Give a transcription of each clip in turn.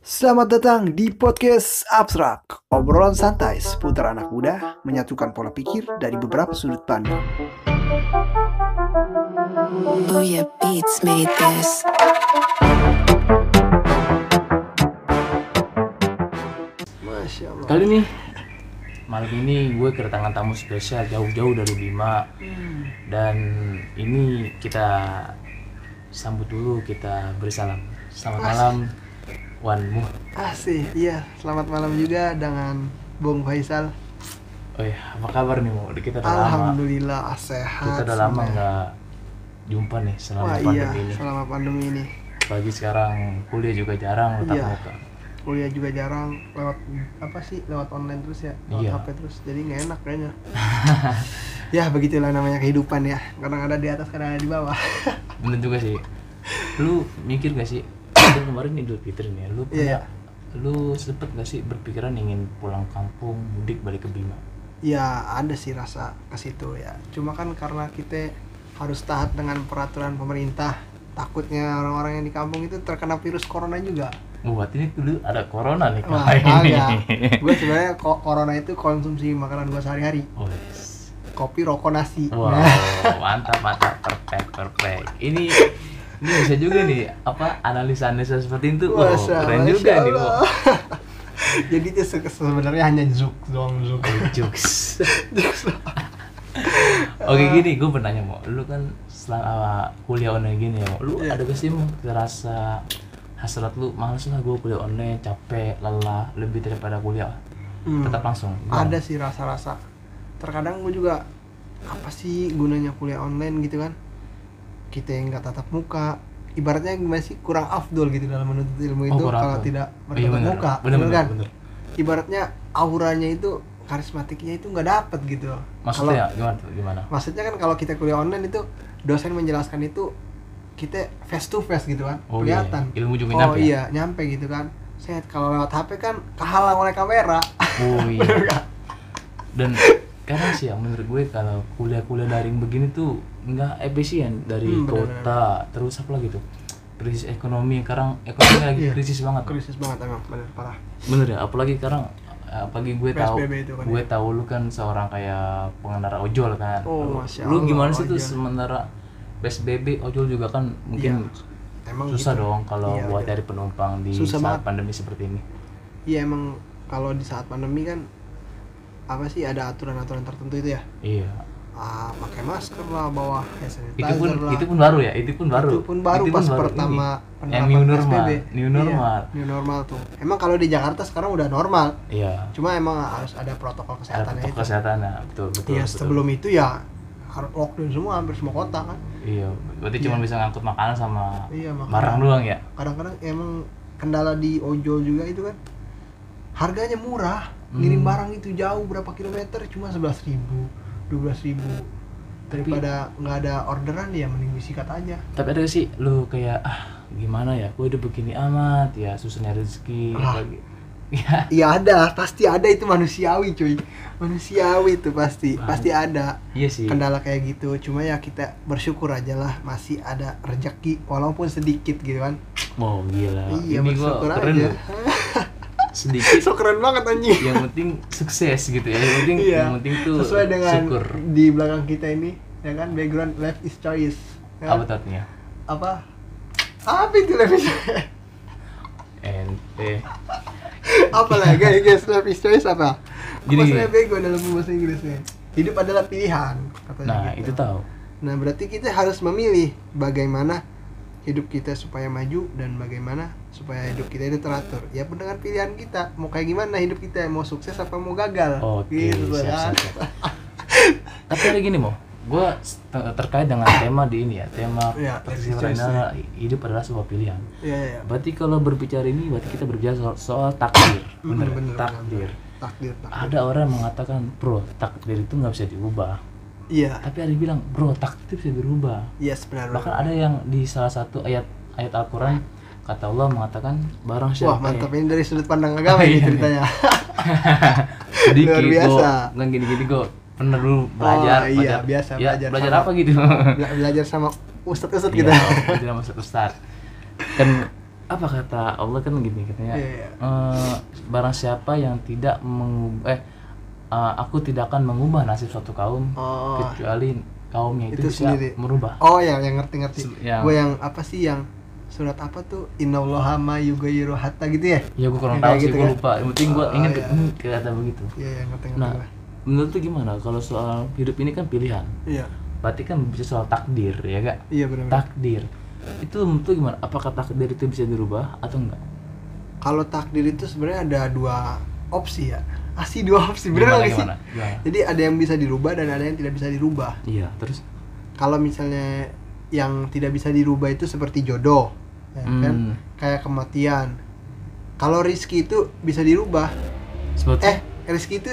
Selamat datang di podcast Abstrak, obrolan santai seputar anak muda menyatukan pola pikir dari beberapa sudut pandang. Booyah Beats made this. Masya Allah. Kali ini malam ini gue kedatangan tamu spesial jauh-jauh dari Bima dan ini kita sambut dulu kita beri salam. Selamat malam Wanmu. Asih, iya. Selamat malam juga dengan Bung Faisal. Oh ya, apa kabar nih Mo? Kita udah lama. Alhamdulillah sehat. Kita udah lama nggak jumpa nih selama Wah pandemi iya, ini. selama pandemi ini. Pagi sekarang kuliah juga jarang tatap Iya. muka. Kuliah juga jarang lewat apa sih? Lewat online terus ya, lewat Iya. HP terus. Jadi nggak enak kayaknya. ya begitulah namanya kehidupan ya. Kadang ada di atas, kadang ada di bawah. Bener juga sih. Lu mikir gak sih? Kan kemarin Idul Fitri nih, lu pernah, Iya. lu sempet gak sih berpikiran ingin pulang kampung, mudik balik ke Bima? Ya ada sih rasa ke situ ya. Cuma kan karena kita harus taat dengan peraturan pemerintah. Takutnya orang-orang yang di kampung itu terkena virus corona juga. Oh, berarti ini dulu ada corona nih Wah, ini. kagak. Gue sebenarnya ko- corona itu konsumsi makanan gue sehari-hari. Oh, yes. Kopi, rokok, nasi. Wow, Nah, mantap, mantap, perfect, perfect. Ini ini bisa juga nih apa analisa-analisa seperti itu. Wow, Masya- keren juga nih, Allah. Bo. Jadi itu se- sebenarnya hanya joke doang. Jokes. Jokes doang. Oke gini, gue bertanya mau, lu kan selama kuliah online gini ya, lu Iya. ada gak sih mau rasa hasrat lu males lah gue kuliah online capek lelah lebih daripada kuliah Hmm. tetap langsung Gimana? ada sih rasa-rasa terkadang gue juga apa sih gunanya kuliah online gitu kan kita yang nggak tatap muka. Ibaratnya gimana sih kurang afdol gitu dalam menuntut ilmu Oh, itu kurang kalau tidak Iya, bertatap bener. muka Bener, bener bener, kan? bener. ibaratnya auranya itu karismatiknya itu nggak dapet gitu. Maksudnya gimana tuh? Gimana? maksudnya kan kalau kita kuliah online itu dosen menjelaskan itu kita face to face gitu kan Oh, iya. kelihatan. Ilmu juga oh nyampe ya? iya nyampe gitu kan. Set kalau lewat HP kan kehalang oleh kamera. Oh iya. Dan kadang sih ya menurut gue kalau kuliah-kuliah daring begini tuh nggak efisien dari Hmm, bener, kota terus apa lagi tuh? Krisis ekonomi sekarang ekonomi lagi Iya. krisis banget. Krisis banget emang. Bener parah. Bener ya apalagi sekarang apalagi gue tahu PSBB itu kan gue ya. tahu lu kan seorang kayak pengendara ojol kan. Oh, Lu- Masya lu Allah, gimana sih tuh sementara PSBB ojol juga kan mungkin emang susah gitu. dong kalau Iya, buat bener. cari penumpang di Susah saat banget. pandemi seperti ini. Iya emang kalau di saat pandemi kan apa sih ada aturan-aturan tertentu itu ya? Iya ah, pakai masker lah bawa hand sanitizer itu pun lah itu pun baru ya itu pun baru itu pun baru Itu pas baru pertama ini. yang new normal PSBB. new Iya, normal new normal tuh emang kalau di Jakarta sekarang udah normal iya cuma emang harus ada protokol ada kesehatannya protokol itu kesehatan ya betul betul iya betul. sebelum itu ya harus lockdown semua hampir semua kota kan iya berarti cuma Iya. bisa ngangkut makanan sama Iya, makanan. barang doang ya kadang-kadang emang kendala di ojol juga itu kan harganya murah ngirim Hmm. barang itu jauh berapa kilometer cuma sebelas ribu dua ribu. Daripada nggak ada orderan ya mending disikat aja. Tapi ada sih lu kayak ah gimana ya gue udah begini amat ya susah nyari rezeki Ah. apalagi ya. Iya ada pasti ada itu manusiawi cuy. Manusiawi itu pasti Bang. pasti ada iya sih. kendala kayak gitu. Cuma ya kita bersyukur aja lah masih ada rezeki walaupun sedikit gitu kan. Wow gila. Iya ini gua bersyukur keren aja sedikit. So keren banget anjing. Yang penting sukses gitu ya. Yang penting Iya. yang penting tuh sesuai dengan syukur. di belakang kita ini ya kan? Background life is choice ya apa kan? artinya apa? Apa itu life is choice? Ente apa lah guys? Guys life is choice apa? Gini, maksudnya bego dalam bahasa Inggrisnya. Hidup adalah pilihan katanya nah gitu. itu tahu. Nah berarti kita harus memilih bagaimana hidup kita supaya maju dan bagaimana supaya hidup kita itu teratur. Ya dengan pilihan kita mau kayak gimana hidup kita? Mau sukses apa mau gagal? Oke gitu siap, siap, siap. tapi ada gini mau gue terkait dengan tema di ini ya tema Iya, persiapan adalah hidup adalah sebuah pilihan. Iya, iya, iya. berarti kalau berbicara ini berarti kita berbicara soal, soal takdir. Mm, bener, bener, takdir. bener. takdir takdir. Ada orang yang mengatakan bro takdir itu nggak bisa diubah iya tapi ada yang bilang bro takdir bisa berubah iya sebenarnya bahkan ada yang di salah satu ayat ayat Al-Quran kata Allah mengatakan barang wah siapa mantap ini dari sudut pandang agama ini Iya. ceritanya sedikit Luar biasa. nggak gini-gini kok pernah dulu belajar Oh, iya, belajar, biasa, ya, belajar belajar sama- apa gitu Bela- belajar sama ustadz ustadz Iya, kita belajar sama Ustaz Ustaz. kan apa kata Allah kan gini katanya Iya, iya. eh, barang siapa yang tidak mengubah eh eh, aku tidak akan mengubah nasib suatu kaum Oh. kecuali kaumnya itu, Itu bisa sendiri. merubah Oh ya, yang ngerti-ngerti. Yang- Gue yang apa sih yang surat apa tuh? Innallaha ma yughayyiru hatta gitu ya? ya gue kurang Yang tahu sih gitu gue kan? lupa yang penting gue Oh, iya. hmm, kata begitu Iya, yang ngerti-ngerti nah gua. menurut tuh gimana kalau soal hidup ini kan pilihan Iya. berarti kan bisa soal takdir ya gak Iya benar. takdir itu menurut gimana apakah takdir itu bisa dirubah atau enggak Kalau takdir itu sebenarnya ada dua opsi ya. Asli dua opsi, bener nggak sih? Jadi ada yang bisa dirubah dan ada yang tidak bisa dirubah. iya terus Kalau misalnya yang tidak bisa dirubah itu seperti jodoh, ya kan? Hmm. Kayak kematian. Kalau rizki itu bisa dirubah. seperti Eh, rizki itu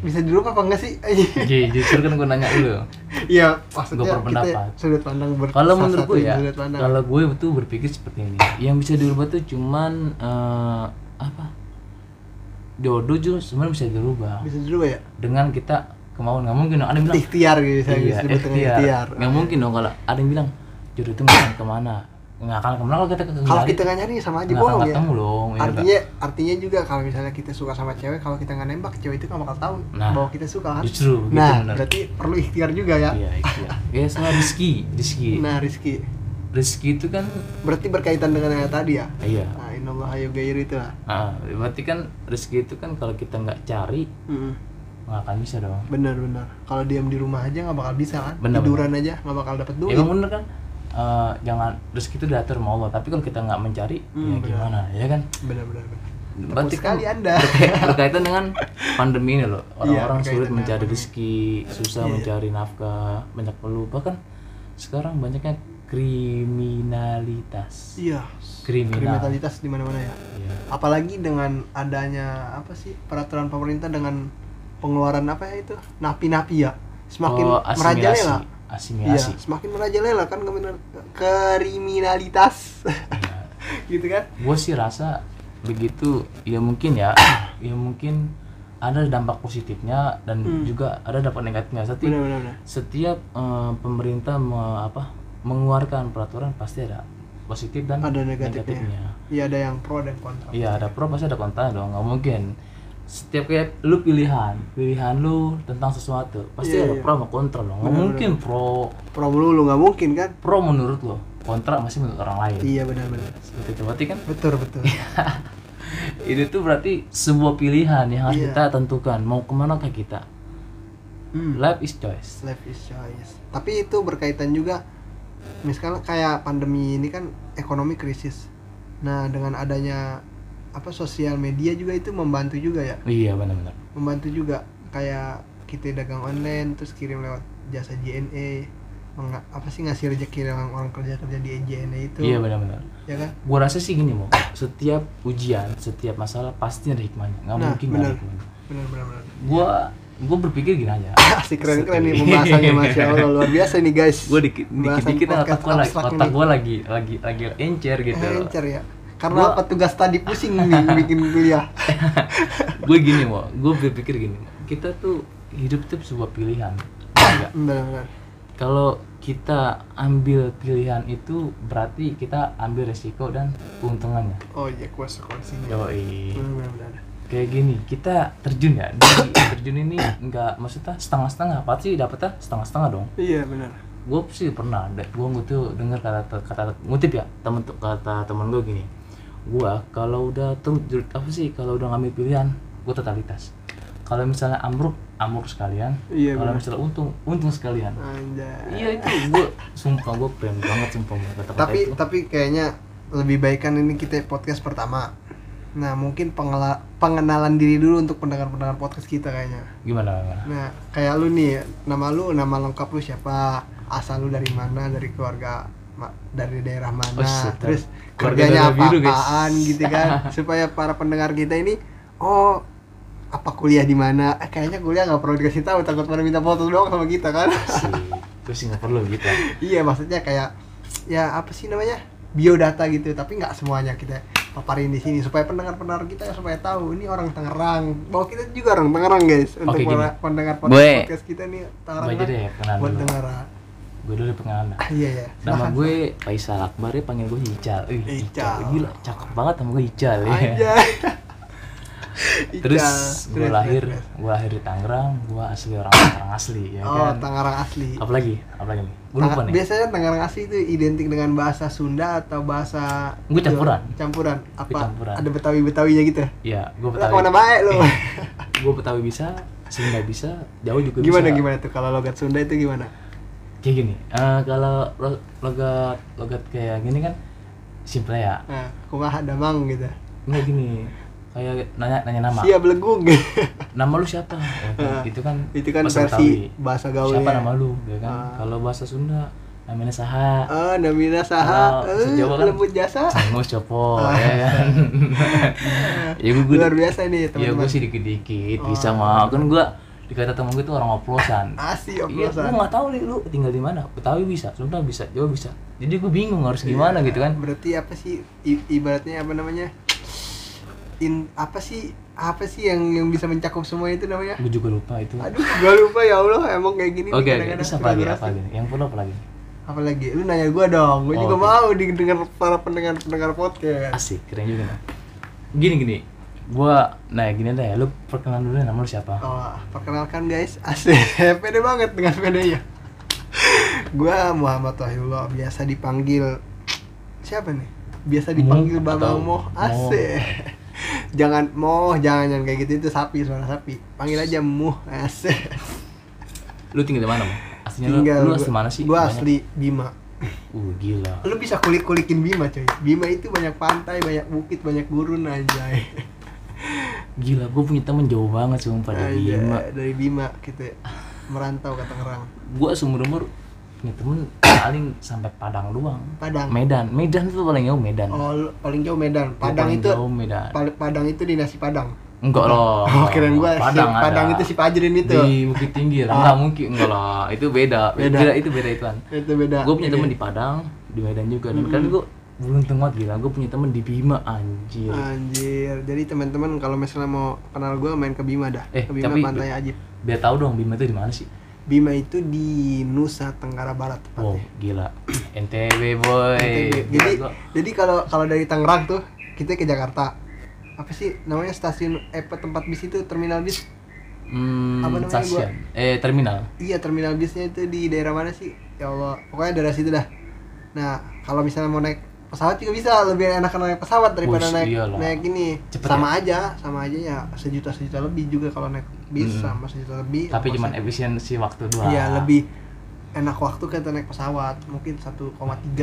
bisa dirubah apa enggak sih? Oke, justru kan gue nanya dulu Iya, maksudnya Gua kita sudut pandang ber kalau menurut gue ya kalau gue tuh berpikir seperti ini yang bisa dirubah tuh cuman eh, apa jodoh juga sebenarnya bisa dirubah bisa dirubah ya? dengan kita kemauan nggak mungkin dong ada yang bilang Ikhtiar gitu saya iya disebut dengan ikhtiar ikhtiar. nggak mungkin dong kalau ada yang bilang jodoh itu nggak akan ke mana nggak akan ke mana kalau kita Kalau kita nggak nyari sama aja bohong ya. ketemu dong iya? Artinya artinya juga kalau misalnya kita suka sama cewek, kalau kita nggak nembak, cewek itu nggak bakal tahu Nah, bahwa kita suka kan. justru gitu nah, bener. berarti perlu ikhtiar juga ya. iya ikhtiar ya soal rezeki rezeki Nah, Rizky, rezeki itu kan berarti berkaitan dengan yang tadi ya. iya Nah, innallaha yughayyiru itu lah. Ah, berarti kan rezeki itu kan kalau kita nggak cari Mm-mm. nggak akan bisa dong Bener bener. Kalau diam di rumah aja nggak bakal bisa kan. Bener, Tiduran aja nggak bakal dapet duit. ya emang bener kan Eh, jangan rezeki itu diatur sama Allah tapi kalau kita nggak mencari Hmm, ya benar. gimana ya kan Bener bener bener. berarti kan sekali Anda. berkait- berkaitan dengan pandemi ini loh orang-orang berkaitan sulit mencari rezeki susah Iya, iya. mencari nafkah banyak perlu bahkan sekarang banyaknya kriminalitas Iya. kriminal Kriminalitas di mana-mana ya. Iya. Apalagi dengan adanya apa sih peraturan pemerintah dengan pengeluaran apa ya itu napi-napi ya semakin Oh, merajalela. asimilasi Iya, asimilasi semakin merajalela kan kriminal- kriminalitas. Iya. gitu kan? gue sih rasa begitu ya mungkin ya ya mungkin ada dampak positifnya dan Hmm. juga ada dampak negatifnya setiap Benar benar benar. setiap eh, pemerintah me- apa mengeluarkan peraturan pasti ada positif dan Ada negatifnya. Iya ada yang pro dan kontra. iya ada pro pasti ada kontra dong nggak mungkin setiap kayak lu pilihan pilihan lu tentang sesuatu pasti Iya, ada iya. pro sama kontra dong nggak mungkin pro Pro melulu nggak mungkin kan? pro menurut lo kontra masih menurut orang lain Iya benar benar. seperti itu berarti kan Betul betul. ini tuh berarti sebuah pilihan yang harus Iya. kita tentukan mau ke mana kah kita Hmm. life is choice Life is choice. Tapi itu berkaitan juga misalnya kayak pandemi ini kan ekonomi krisis. Nah, dengan adanya apa sosial media juga itu membantu juga ya. iya benar-benar. Membantu juga. Kayak kita dagang online terus kirim lewat jasa JNE apa sih ngasih rezeki orang orang kerja kerja di JNE itu. Iya benar-benar. Ya kan? Gua rasa sih gini mau setiap ujian setiap masalah pasti ada hikmahnya. Nggak Nah, mungkin nggak ada hikmahnya. Benar benar benar gua berpikir gini aja. Asik keren keren nih pembahasannya masya allah luar biasa nih guys. Gua dikit dikit dikit otak gua lagi? otak gua lagi lagi lagi encer gitu. Encer ya. Karena Gua- apa tugas tadi pusing nih bikin kuliah? Gue gini mau gue berpikir gini. Kita tuh hidup tuh sebuah pilihan. Benar benar kalau kita ambil pilihan itu berarti kita ambil resiko dan keuntungannya. Oh iya konsekuensinya benar benar benar kayak gini kita terjun ya. Di terjun ini nggak maksudnya setengah-setengah pasti dapetnya? Setengah-setengah dong. Iya benar. Gue sih pernah gue tuh dengar kata kata ngutip ya temen kata temen gue gini. Gue kalau udah terjun apa sih kalau udah ngambil pilihan gue totalitas. Kalau misalnya amruk amruk sekalian. Iya, kalau misalnya untung untung sekalian. Anjay. Iya itu gue sumpah gue keren banget sumpah kata-kata tapi itu. tapi kayaknya lebih baik kan ini kita podcast pertama nah mungkin pengela- pengenalan diri dulu untuk pendengar-pendengar podcast kita kayaknya. Gimana, gimana? nah kayak lu nih nama lu nama lengkap lu siapa? Asal lu dari mana? Dari keluarga dari daerah mana? Oh, terus kerjanya apa-apaan gitu kan? Supaya para pendengar kita ini oh apa kuliah di mana? Eh, kayaknya kuliah nggak perlu dikasih tahu takut pada minta foto doang sama kita kan? Terus nggak perlu gitu. Iya maksudnya kayak ya apa sih namanya? Biodata gitu tapi nggak semuanya kita paparin di sini supaya pendengar-pendengar kita supaya tahu ini orang Tangerang. Bahwa kita juga orang Tangerang guys. Untuk Oke, para gini. pendengar Gue- podcast, kita nih Tangerang gue aja deh kenalan buat dulu. dengar. Gue dari Pengandan Ah, iya ya nama gue Faisal Akbar ya panggil gue Ical. Ih, Ical. Ical. Gila cakep banget sama gue Ical ya terus gue lahir gue lahir di Tangerang gue asli orang Tangerang asli ya oh kan? Tangerang asli. Apalagi apalagi? Nih gue lupa nih. biasanya Tangerang asli itu identik dengan bahasa Sunda atau bahasa Gue campuran. campuran. Apa? campuran. ada betawi betawinya gitu ya gue Betawi. ke mana baik lo gue Betawi bisa Sunda bisa Jawa juga gimana bisa. gimana tuh? Kalau logat Sunda itu gimana? Kayak gini eh, kalau lo- logat logat kayak gini kan simple ya. Nah kumaha damang gitu. Nggak gini kayak nanya nanya nama. Siap belegung. Nama lu siapa? Ya kan, itu kan itu kan bahasa versi Betawi. bahasa gaulnya. Siapa nama lu? Ya kan? Ah. kalau bahasa Sunda namanya saha. Ah namina saha. Eh, Jawa kan- lembut jasa. Sangus copo Ah. ya kan? Ya gue luar biasa nih ya teman-teman. gue sih dikit-dikit Oh. bisa mah. Kan gue dikata temen gue tuh orang oplosan. Asli Iya, gue oplosan. nggak tahu nih lu tinggal di mana. Betawi bisa, Sunda bisa, Jawa bisa. Jadi gue bingung harus gimana Iya, gitu kan. berarti apa sih ibaratnya apa namanya in apa sih apa sih yang yang bisa mencakup semua itu namanya Gue juga lupa itu. aduh gua lupa ya Allah emang kayak gini Oke, oke. kadang-kadang Terus apa lagi? Apa lagi? Yang perlu apa lagi? apa lagi lu nanya gua dong gua Oh, juga oke. mau didengar para pendengar pendengar podcast Asik, keren juga. Nah. Gini gini. Gua nah gini deh, lu perkenalan dulu nama lu siapa? oh perkenalkan guys asik pede banget dengan pedenya gua Muhammad Wahyullah biasa dipanggil siapa nih biasa dipanggil Bang Moh Mo. asik jangan moh jangan jangan kayak gitu itu sapi suara sapi panggil aja muh asik Lu tinggal di mana, Bang? Aslinya lu, tinggal lu gua- asli mana sih? gua Banyak. asli Bima Uh, gila. lu bisa kulik kulikin Bima coy Bima itu banyak pantai banyak bukit banyak gurun anjay Gila, gue punya temen jauh banget sumpah dari Bima. dari Bima kita merantau ke Tangerang Gua seumur umur punya temen paling sampai Padang doang. Padang Medan, Medan tuh paling jauh Medan. oh paling jauh Medan Gua Padang paling itu jauh Medan. Padang itu di nasi Padang Enggak loh. oh keren gua Padang si Padang ada. itu si Pajrin itu Di Bukit Tinggi lah. Ah. Enggak mungkin enggak lah. Itu beda. Beda. Beda, itu beda ituan. itu beda Gue punya Ini. temen di Padang, di Medan juga. Dan kan gue beruntung banget gila. Gue punya temen di Bima anjir. anjir jadi teman-teman kalau misalnya mau kenal gua main ke Bima dah Eh, ke Bima tapi- Pantai Ajib Biar tahu dong Bima itu di mana sih? Bima itu di Nusa Tenggara Barat Wow, tepatnya gila. NTB boy. NTB. Gila, Jadi gua- jadi kalau kalau dari Tangerang tuh kita ke Jakarta. Apa sih namanya stasiun eh tempat bis itu terminal bis? hmm, apa namanya stasiun. Eh, terminal. Iya, terminal bisnya itu di daerah mana sih? Ya Allah, pokoknya daerah situ dah. Nah, kalau misalnya mau naik pesawat juga bisa, lebih enak naik pesawat daripada Bus, naik iyalah. naik ini. Cepet sama aja, sama aja ya sejuta sejuta lebih juga kalau naik bis Hmm. sama sejuta lebih. Tapi cuman efisiensi waktu doang. Iya, lebih enak waktu kita naik pesawat, mungkin 1,3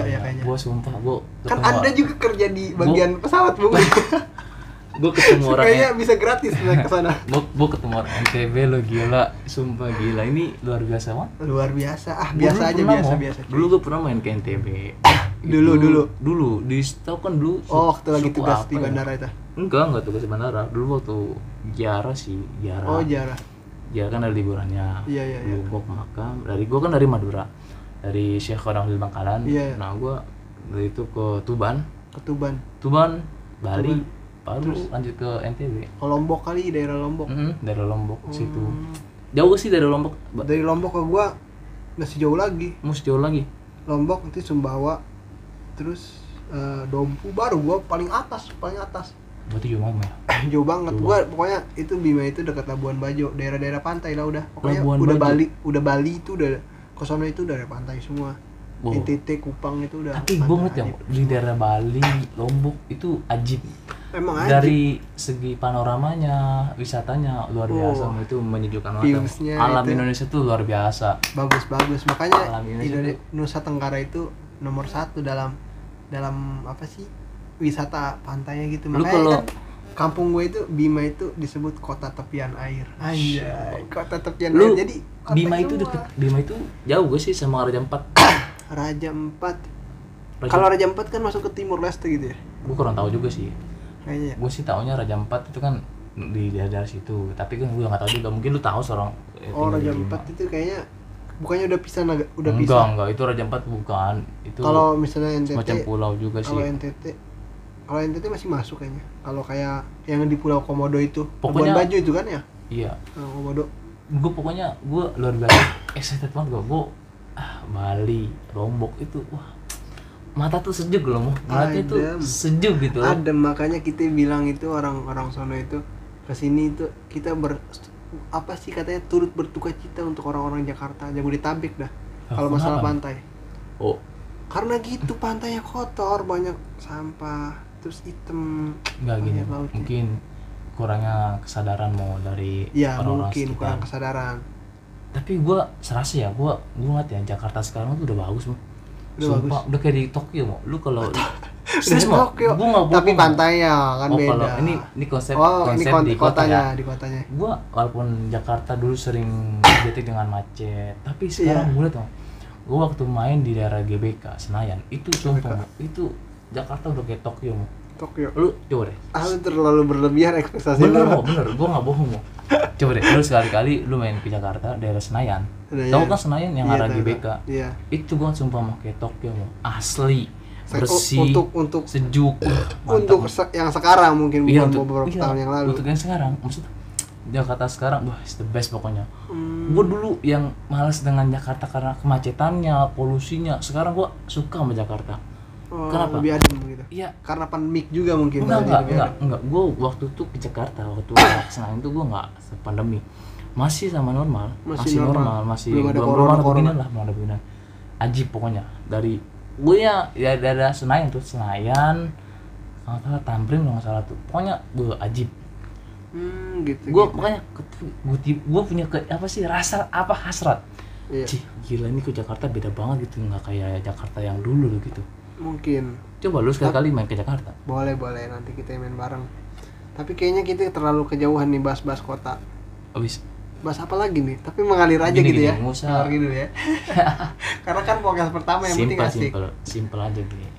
ya kayaknya. Gue sumpah, gue Kan Anda juga kerja di bagian pesawat, Bung. gue ketemu orang Kayaknya bisa gratis naik ke sana. gue gue ketemu orang NTB lo gila sumpah gila ini luar biasa banget Luar biasa. Ah, Gua biasa dulu aja biasa mau- biasa. cuy. dulu gue pernah main ke NTB Dulu, Itu- dulu. dulu di tau kan dulu Oh, waktu lagi tugas di ya? bandara itu. enggak enggak tugas di bandara dulu waktu Jara sih Jara Oh, jarah. Jara kan ada liburannya Iya, iya, iya. ke makam dari gue kan dari Madura dari Syekh di Bangkalan Iya. nah gue dari itu ke Tuban Ketuban. Tuban Bali Tuban. baru lanjut ke NTB Ke Lombok kali daerah Lombok. Mm, dari Lombok situ Hmm. jauh sih dari Lombok Dari Lombok ke gua masih jauh lagi. Mesti jauh lagi Lombok nanti Sumbawa terus eh, Dompu baru gua paling atas, paling atas. berarti jauh banget ya jauh banget. Gua pokoknya itu Bima itu dekat Labuan Bajo, daerah-daerah pantai lah udah. Pokoknya Labuan udah Bajo. Bali, udah Bali itu udah ke sono itu udah pantai semua. Wow. NTT, Kupang itu udah. tapi gue ngeliat ya ajib. di daerah Bali Lombok itu ajib Emang aja. dari segi panoramanya wisatanya luar biasa Oh. itu menyejukkan banget alam itu. Indonesia tuh luar biasa bagus bagus makanya Alam Indonesia Indone- Nusa Tenggara itu nomor satu dalam dalam apa sih wisata pantainya gitu. Lu makanya kalau- kan kampung gue itu Bima itu disebut kota tepian air. Anjay, kota tepian lu air. Jadi Bima itu deket Bima itu jauh gue sih sama Raja Empat Raja Empat kalau Raja Empat kan masuk ke Timur Leste gitu ya? Gue kurang tahu juga sih. Kayaknya ya. gue sih taunya Raja Empat itu kan di daerah situ. Tapi kan gue nggak tahu juga. Mungkin lu tahu seorang eh, oh Raja. Empat itu kayaknya bukannya udah pisah naga- udah enggak pisah? enggak. Itu Raja Empat bukan. Itu kalau misalnya NTT semacam pulau juga kalau sih. NTT kalau NTT masih masuk kayaknya. Kalau kayak yang di Pulau Komodo itu Pokoknya- Labuan Bajo itu kan ya? Iya. Pulau Komodo. Gue pokoknya gue luar biasa excited banget gue gue ah, Bali Lombok itu wah mata tuh sejuk loh mau tuh Adem. sejuk gitu ada makanya kita bilang itu orang-orang sono itu ke sini itu kita ber apa sih katanya turut berduka cita untuk orang-orang Jakarta? Jabodetabek dah Ah, kalau masalah kenapa? pantai. Oh. Karena gitu pantainya kotor banyak sampah terus hitam. Nggak gini lautnya. mungkin kurangnya kesadaran mau dari ya orang-orang mungkin sekitar. kurang kesadaran. Tapi gua serasa ya gua gua ngeliat ya Jakarta sekarang tuh udah bagus mau Udah Sumpah, udah kayak di Tokyo mau lu kalau Tokyo. gua tapi pantainya kan oh, beda. kalau ini ini konsep oh ini konsep kon- di kota kotanya ya. di kotanya. Gua walaupun Jakarta dulu sering identik dengan macet tapi sekarang Iya. gue liat Mo, gua waktu main di daerah GBK Senayan itu sumpah itu Jakarta udah kayak Tokyo. Tokyo. Lu coba deh. Ah lu terlalu berlebihan ekspektasi bener lu. Bener. Gua nggak bohong Mo. coba deh lu sekali-kali lu main ke Jakarta daerah Senayan. Senayan. tahu kan Senayan yang Iya, arah GBK? iya. Itu gua sumpah mau kayak Tokyo Mo. asli bersih untuk untuk sejuk mantap, untuk yang sekarang mungkin Iya, bukan untuk beberapa iya, tahun yang lalu Untuk yang sekarang, maksud Jakarta sekarang, wah, it's the best pokoknya. Hmm, Gue dulu yang malas dengan Jakarta karena kemacetannya, polusinya. Sekarang gue suka sama Jakarta. oh, kenapa? lebih adem gitu Iya, karena pandemik juga mungkin enggak, enggak, enggak, enggak. Gue waktu itu ke Jakarta, waktu Senayan itu gue enggak pandemi. Masih sama normal, Masih masih, normal. normal. masih Belum ada belum corona- ada corona. lah, belum ada beginian. Ajib pokoknya. Dari gue ya, ya daerah Senayan tuh, Senayan, kalau nggak salah Tamrin kalau nggak salah tuh. Pokoknya gue ajib. hmm, gitu gue gitu. makanya gue gue punya ke apa sih rasa apa hasrat. Iya, Cih, gila ini ke Jakarta beda banget gitu nggak kayak Jakarta yang dulu gitu. Mungkin. Coba lu sekali kali main ke Jakarta. Boleh boleh nanti kita main bareng. Tapi kayaknya kita terlalu kejauhan nih bahas-bahas kota. Abis bahas apa lagi nih? Tapi mengalir aja Gini, gitu gini, ya. usah. Mengalir gitu ya. Karena kan podcast pertama yang penting simpel asik. simpel aja gini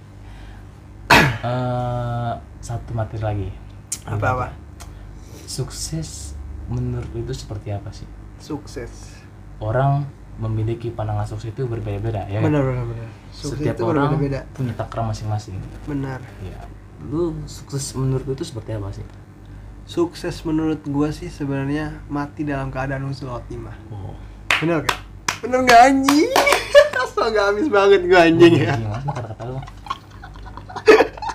Eh, satu materi lagi. Apa apa? Sukses menurut itu seperti apa sih? Sukses. Orang memiliki pandangan sukses itu berbeda-beda ya kan? benar benar benar. Sukses setiap itu orang berbeda-beda. punya takra masing-masing. Benar. Ya. Lu sukses menurut itu seperti apa sih sukses menurut gua sih sebenarnya mati dalam keadaan husnul khotimah. Oh. Bener gak bener gak anjing? So gak habis banget gua anjing ya. Kata-kata lu.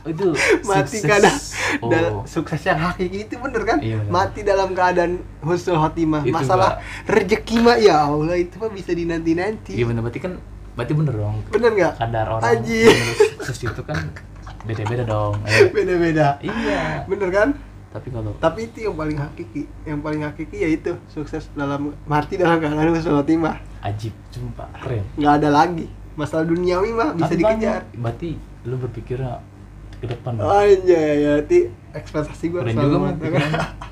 itu mati kadang oh. dal- sukses yang hakiki itu bener kan? Iya, bener. mati dalam keadaan husnul khotimah. Itu masalah rezeki mah ya Allah itu mah bisa dinanti nanti iya bener berarti kan berarti bener dong. Bener nggak? Kadar orang menurut sukses itu kan beda-beda dong. Ya. beda beda iya. Bener kan tapi kalau tapi itu yang paling hakiki yang paling hakiki yaitu sukses dalam mati dalam keadaan husnul khotimah ajib sumpah keren. Nggak ada lagi. Masalah duniawi mah bisa Tapi dikejar. Banyak. berarti lu berpikirnya ke depan dong. Anjay, ya nanti ekspektasi gua keren juga mah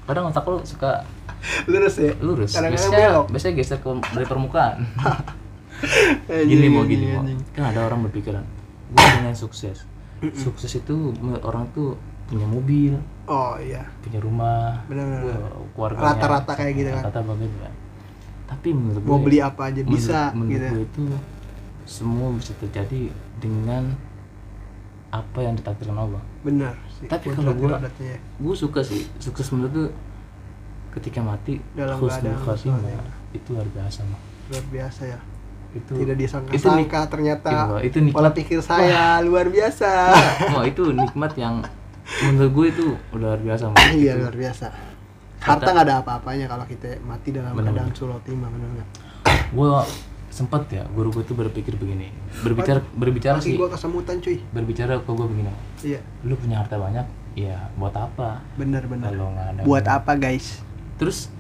kadang otak lu suka lurus ya? lurus. Kadang-kadang biasanya belok. biasanya geser ke dari permukaan. Gini mau gini mau kan ada orang berpikiran gue pengen sukses. Sukses itu orang tuh punya mobil oh iya. punya rumah Benar-benar. keluarganya Rata-rata kayak gitu kan. rata banget kan tapi menurut mau gue beli apa aja menurut- bisa menurut gitu. gue itu semua bisa terjadi dengan apa yang ditakdirkan Allah. Benar sih Tapi kalau gua- irodatnya ya. gue suka sih sukses menurut tuh ketika mati Dalam husnul keadaan khotimah husnul itu luar biasa mah luar biasa ya. Itu tidak itu disangka-sangka ternyata Iya, itu nikmat. pola pikir saya luar biasa. Wah itu nikmat yang menurut gue itu luar biasa iya luar biasa. Harta nggak ada apa-apanya kalau kita mati dalam Benar, keadaan sulotima benar nggak? Gue sempet ya guru gue tuh berpikir begini. Berbicara berbicara sih. gua kesemutan cuy. Berbicara ke gue begini iya. Lu punya harta banyak ya buat apa? Benar benar. Kalau nggak ada buat apa guys? Terus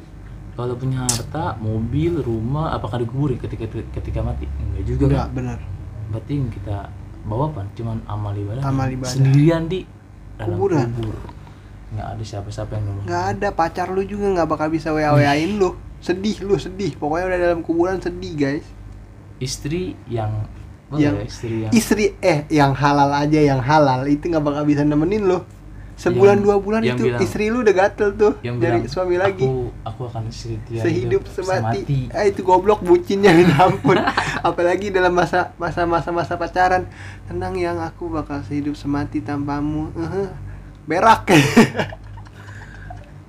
kalau punya harta mobil rumah apakah dikuburin ketika ketika mati? Enggak juga enggak kan? benar. Berarti yang kita bawa apa? Cuman amal ibadah Amal ibadah. sendirian di dalam Kuburan. kubur. Nggak ada siapa-siapa yang nolong nggak ada pacar lu juga nggak bakal bisa wa wain lu. Sedih lu sedih. Pokoknya udah dalam kuburan sedih guys. Istri yang Yang- ya, istri yang istri eh yang halal aja yang halal itu nggak bakal bisa nemenin lo sebulan Yang- dua bulan yang itu bilang- istri lu udah gatel tuh yang dari bilang, suami lagi aku aku akan setia sehidup hidup semati. Ah itu goblok bucinnya minta ampun. Apalagi dalam masa masa masa masa pacaran. Tenang yang aku bakal sehidup semati tanpamu. Eh, berak.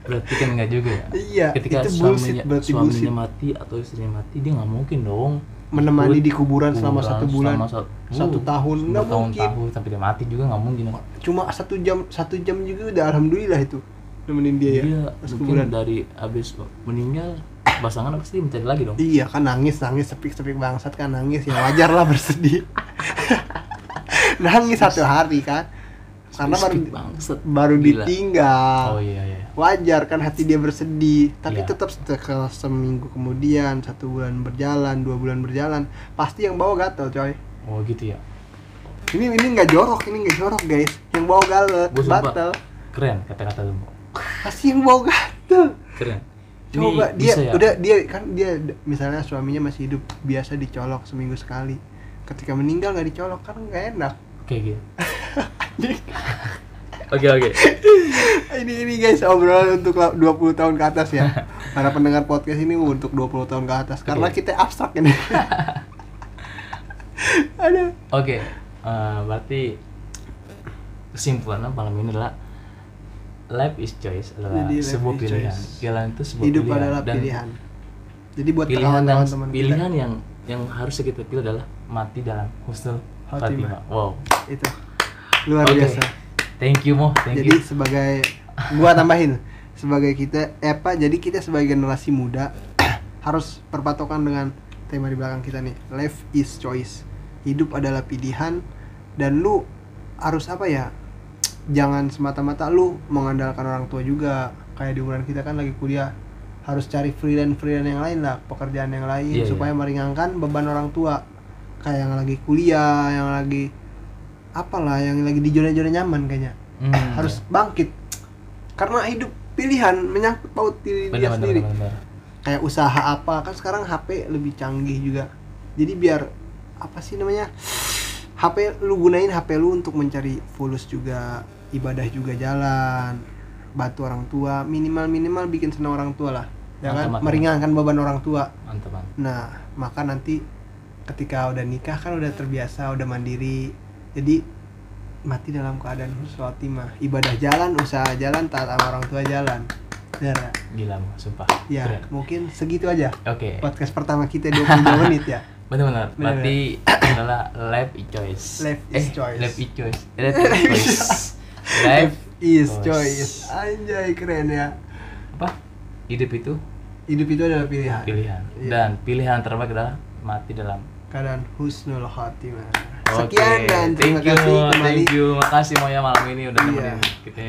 berarti kan enggak juga ya iya, ketika itu suaminya bullshit suaminya bullshit. mati atau istrinya mati dia nggak mungkin dong menemani di kuburan selama kuburan satu bulan selama sat- satu uh, tahun. Nggak tahun mungkin. tahun sampai dia mati juga nggak mungkin. Cuma satu jam satu jam juga udah alhamdulillah itu nemenin dia ya dia pas kuburan. dari abis meninggal pasangan pasti mencari lagi dong. Iya kan nangis nangis sepik sepik bangsat kan nangis. Ya wajar lah bersedih. Nangis satu hari kan. Karena baru bangsat. baru Gila. ditinggal. Oh iya iya wajar kan hati dia bersedih tapi Iya. tetap setelah seminggu kemudian satu bulan berjalan dua bulan berjalan pasti yang bawa gatel coy. Oh gitu ya? Ini ini nggak jorok ini nggak jorok guys. Yang bawa sumpah gatel keren kata-kata lu. Pasti yang bawa gatel. Keren. Coba Ini dia ya? udah dia kan dia misalnya suaminya masih hidup biasa dicolok seminggu sekali. Ketika meninggal nggak dicolok kan nggak enak. Kayak gitu oke oke ini ini guys obrolan untuk la- 20 tahun ke atas ya para pendengar podcast ini untuk 20 tahun ke atas karena Oke. kita abstrak ini ada Oke, eh, berarti kesimpulannya malam ini adalah life is choice adalah Jadi sebuah pilihan. choice. Pilihan itu sebuah hidup pilihan adalah dan pilihan jadi buat pilihan teman kita pilihan yang yang harus kita pilih adalah mati dalam husnul Khotimah. khatimah. Wow. itu luar Oke. biasa Thank you Mo, thank jadi you. sebagai gua tambahin. Sebagai kita eh apa jadi kita sebagai generasi muda harus berpatokan dengan tema di belakang kita nih. Life is choice. Hidup adalah pilihan dan lu harus apa ya jangan semata-mata lu mengandalkan orang tua juga. Kayak di umuran kita kan lagi kuliah harus cari freelance freelance yang lain lah pekerjaan yang lain Iya, supaya meringankan beban orang tua. Kayak yang lagi kuliah yang lagi apalah yang lagi di zona-zona nyaman kayaknya. Hmm, harus bangkit. Karena hidup pilihan menyangkut paut diri benar, dia benar, sendiri. benar, benar. kayak usaha apa? Kan sekarang HP lebih canggih juga. Jadi biar apa sih namanya? HP lu gunain HP lu untuk mencari fulus juga ibadah juga jalan bantu orang tua. Minimal minimal bikin senang orang tua lah. Ya kan? mantap. meringankan beban orang tua. Mantap, mantap. Nah, maka nanti ketika udah nikah kan udah terbiasa, udah mandiri. Jadi mati dalam keadaan husnul khotimah. Ibadah jalan, usaha jalan, taat sama orang tua jalan. Bener ya? Gila Mo, sumpah. Ya, Keren. mungkin segitu aja. Oke. Podcast pertama kita 22 menit ya. Benar-benar. Benar, Berarti adalah life is choice. Life is eh, choice. Life is choice. Life is choice. life is choice. Anjay, keren ya. apa? Hidup itu Hidup itu adalah pilihan. pilihan Iya. dan pilihan terbaik adalah mati dalam Keadaan husnul khotimah. Sekian dan terima thank you, kasih Mo. kembali. thank you, makasih Moya malam ini udah Iya. nemenin kita.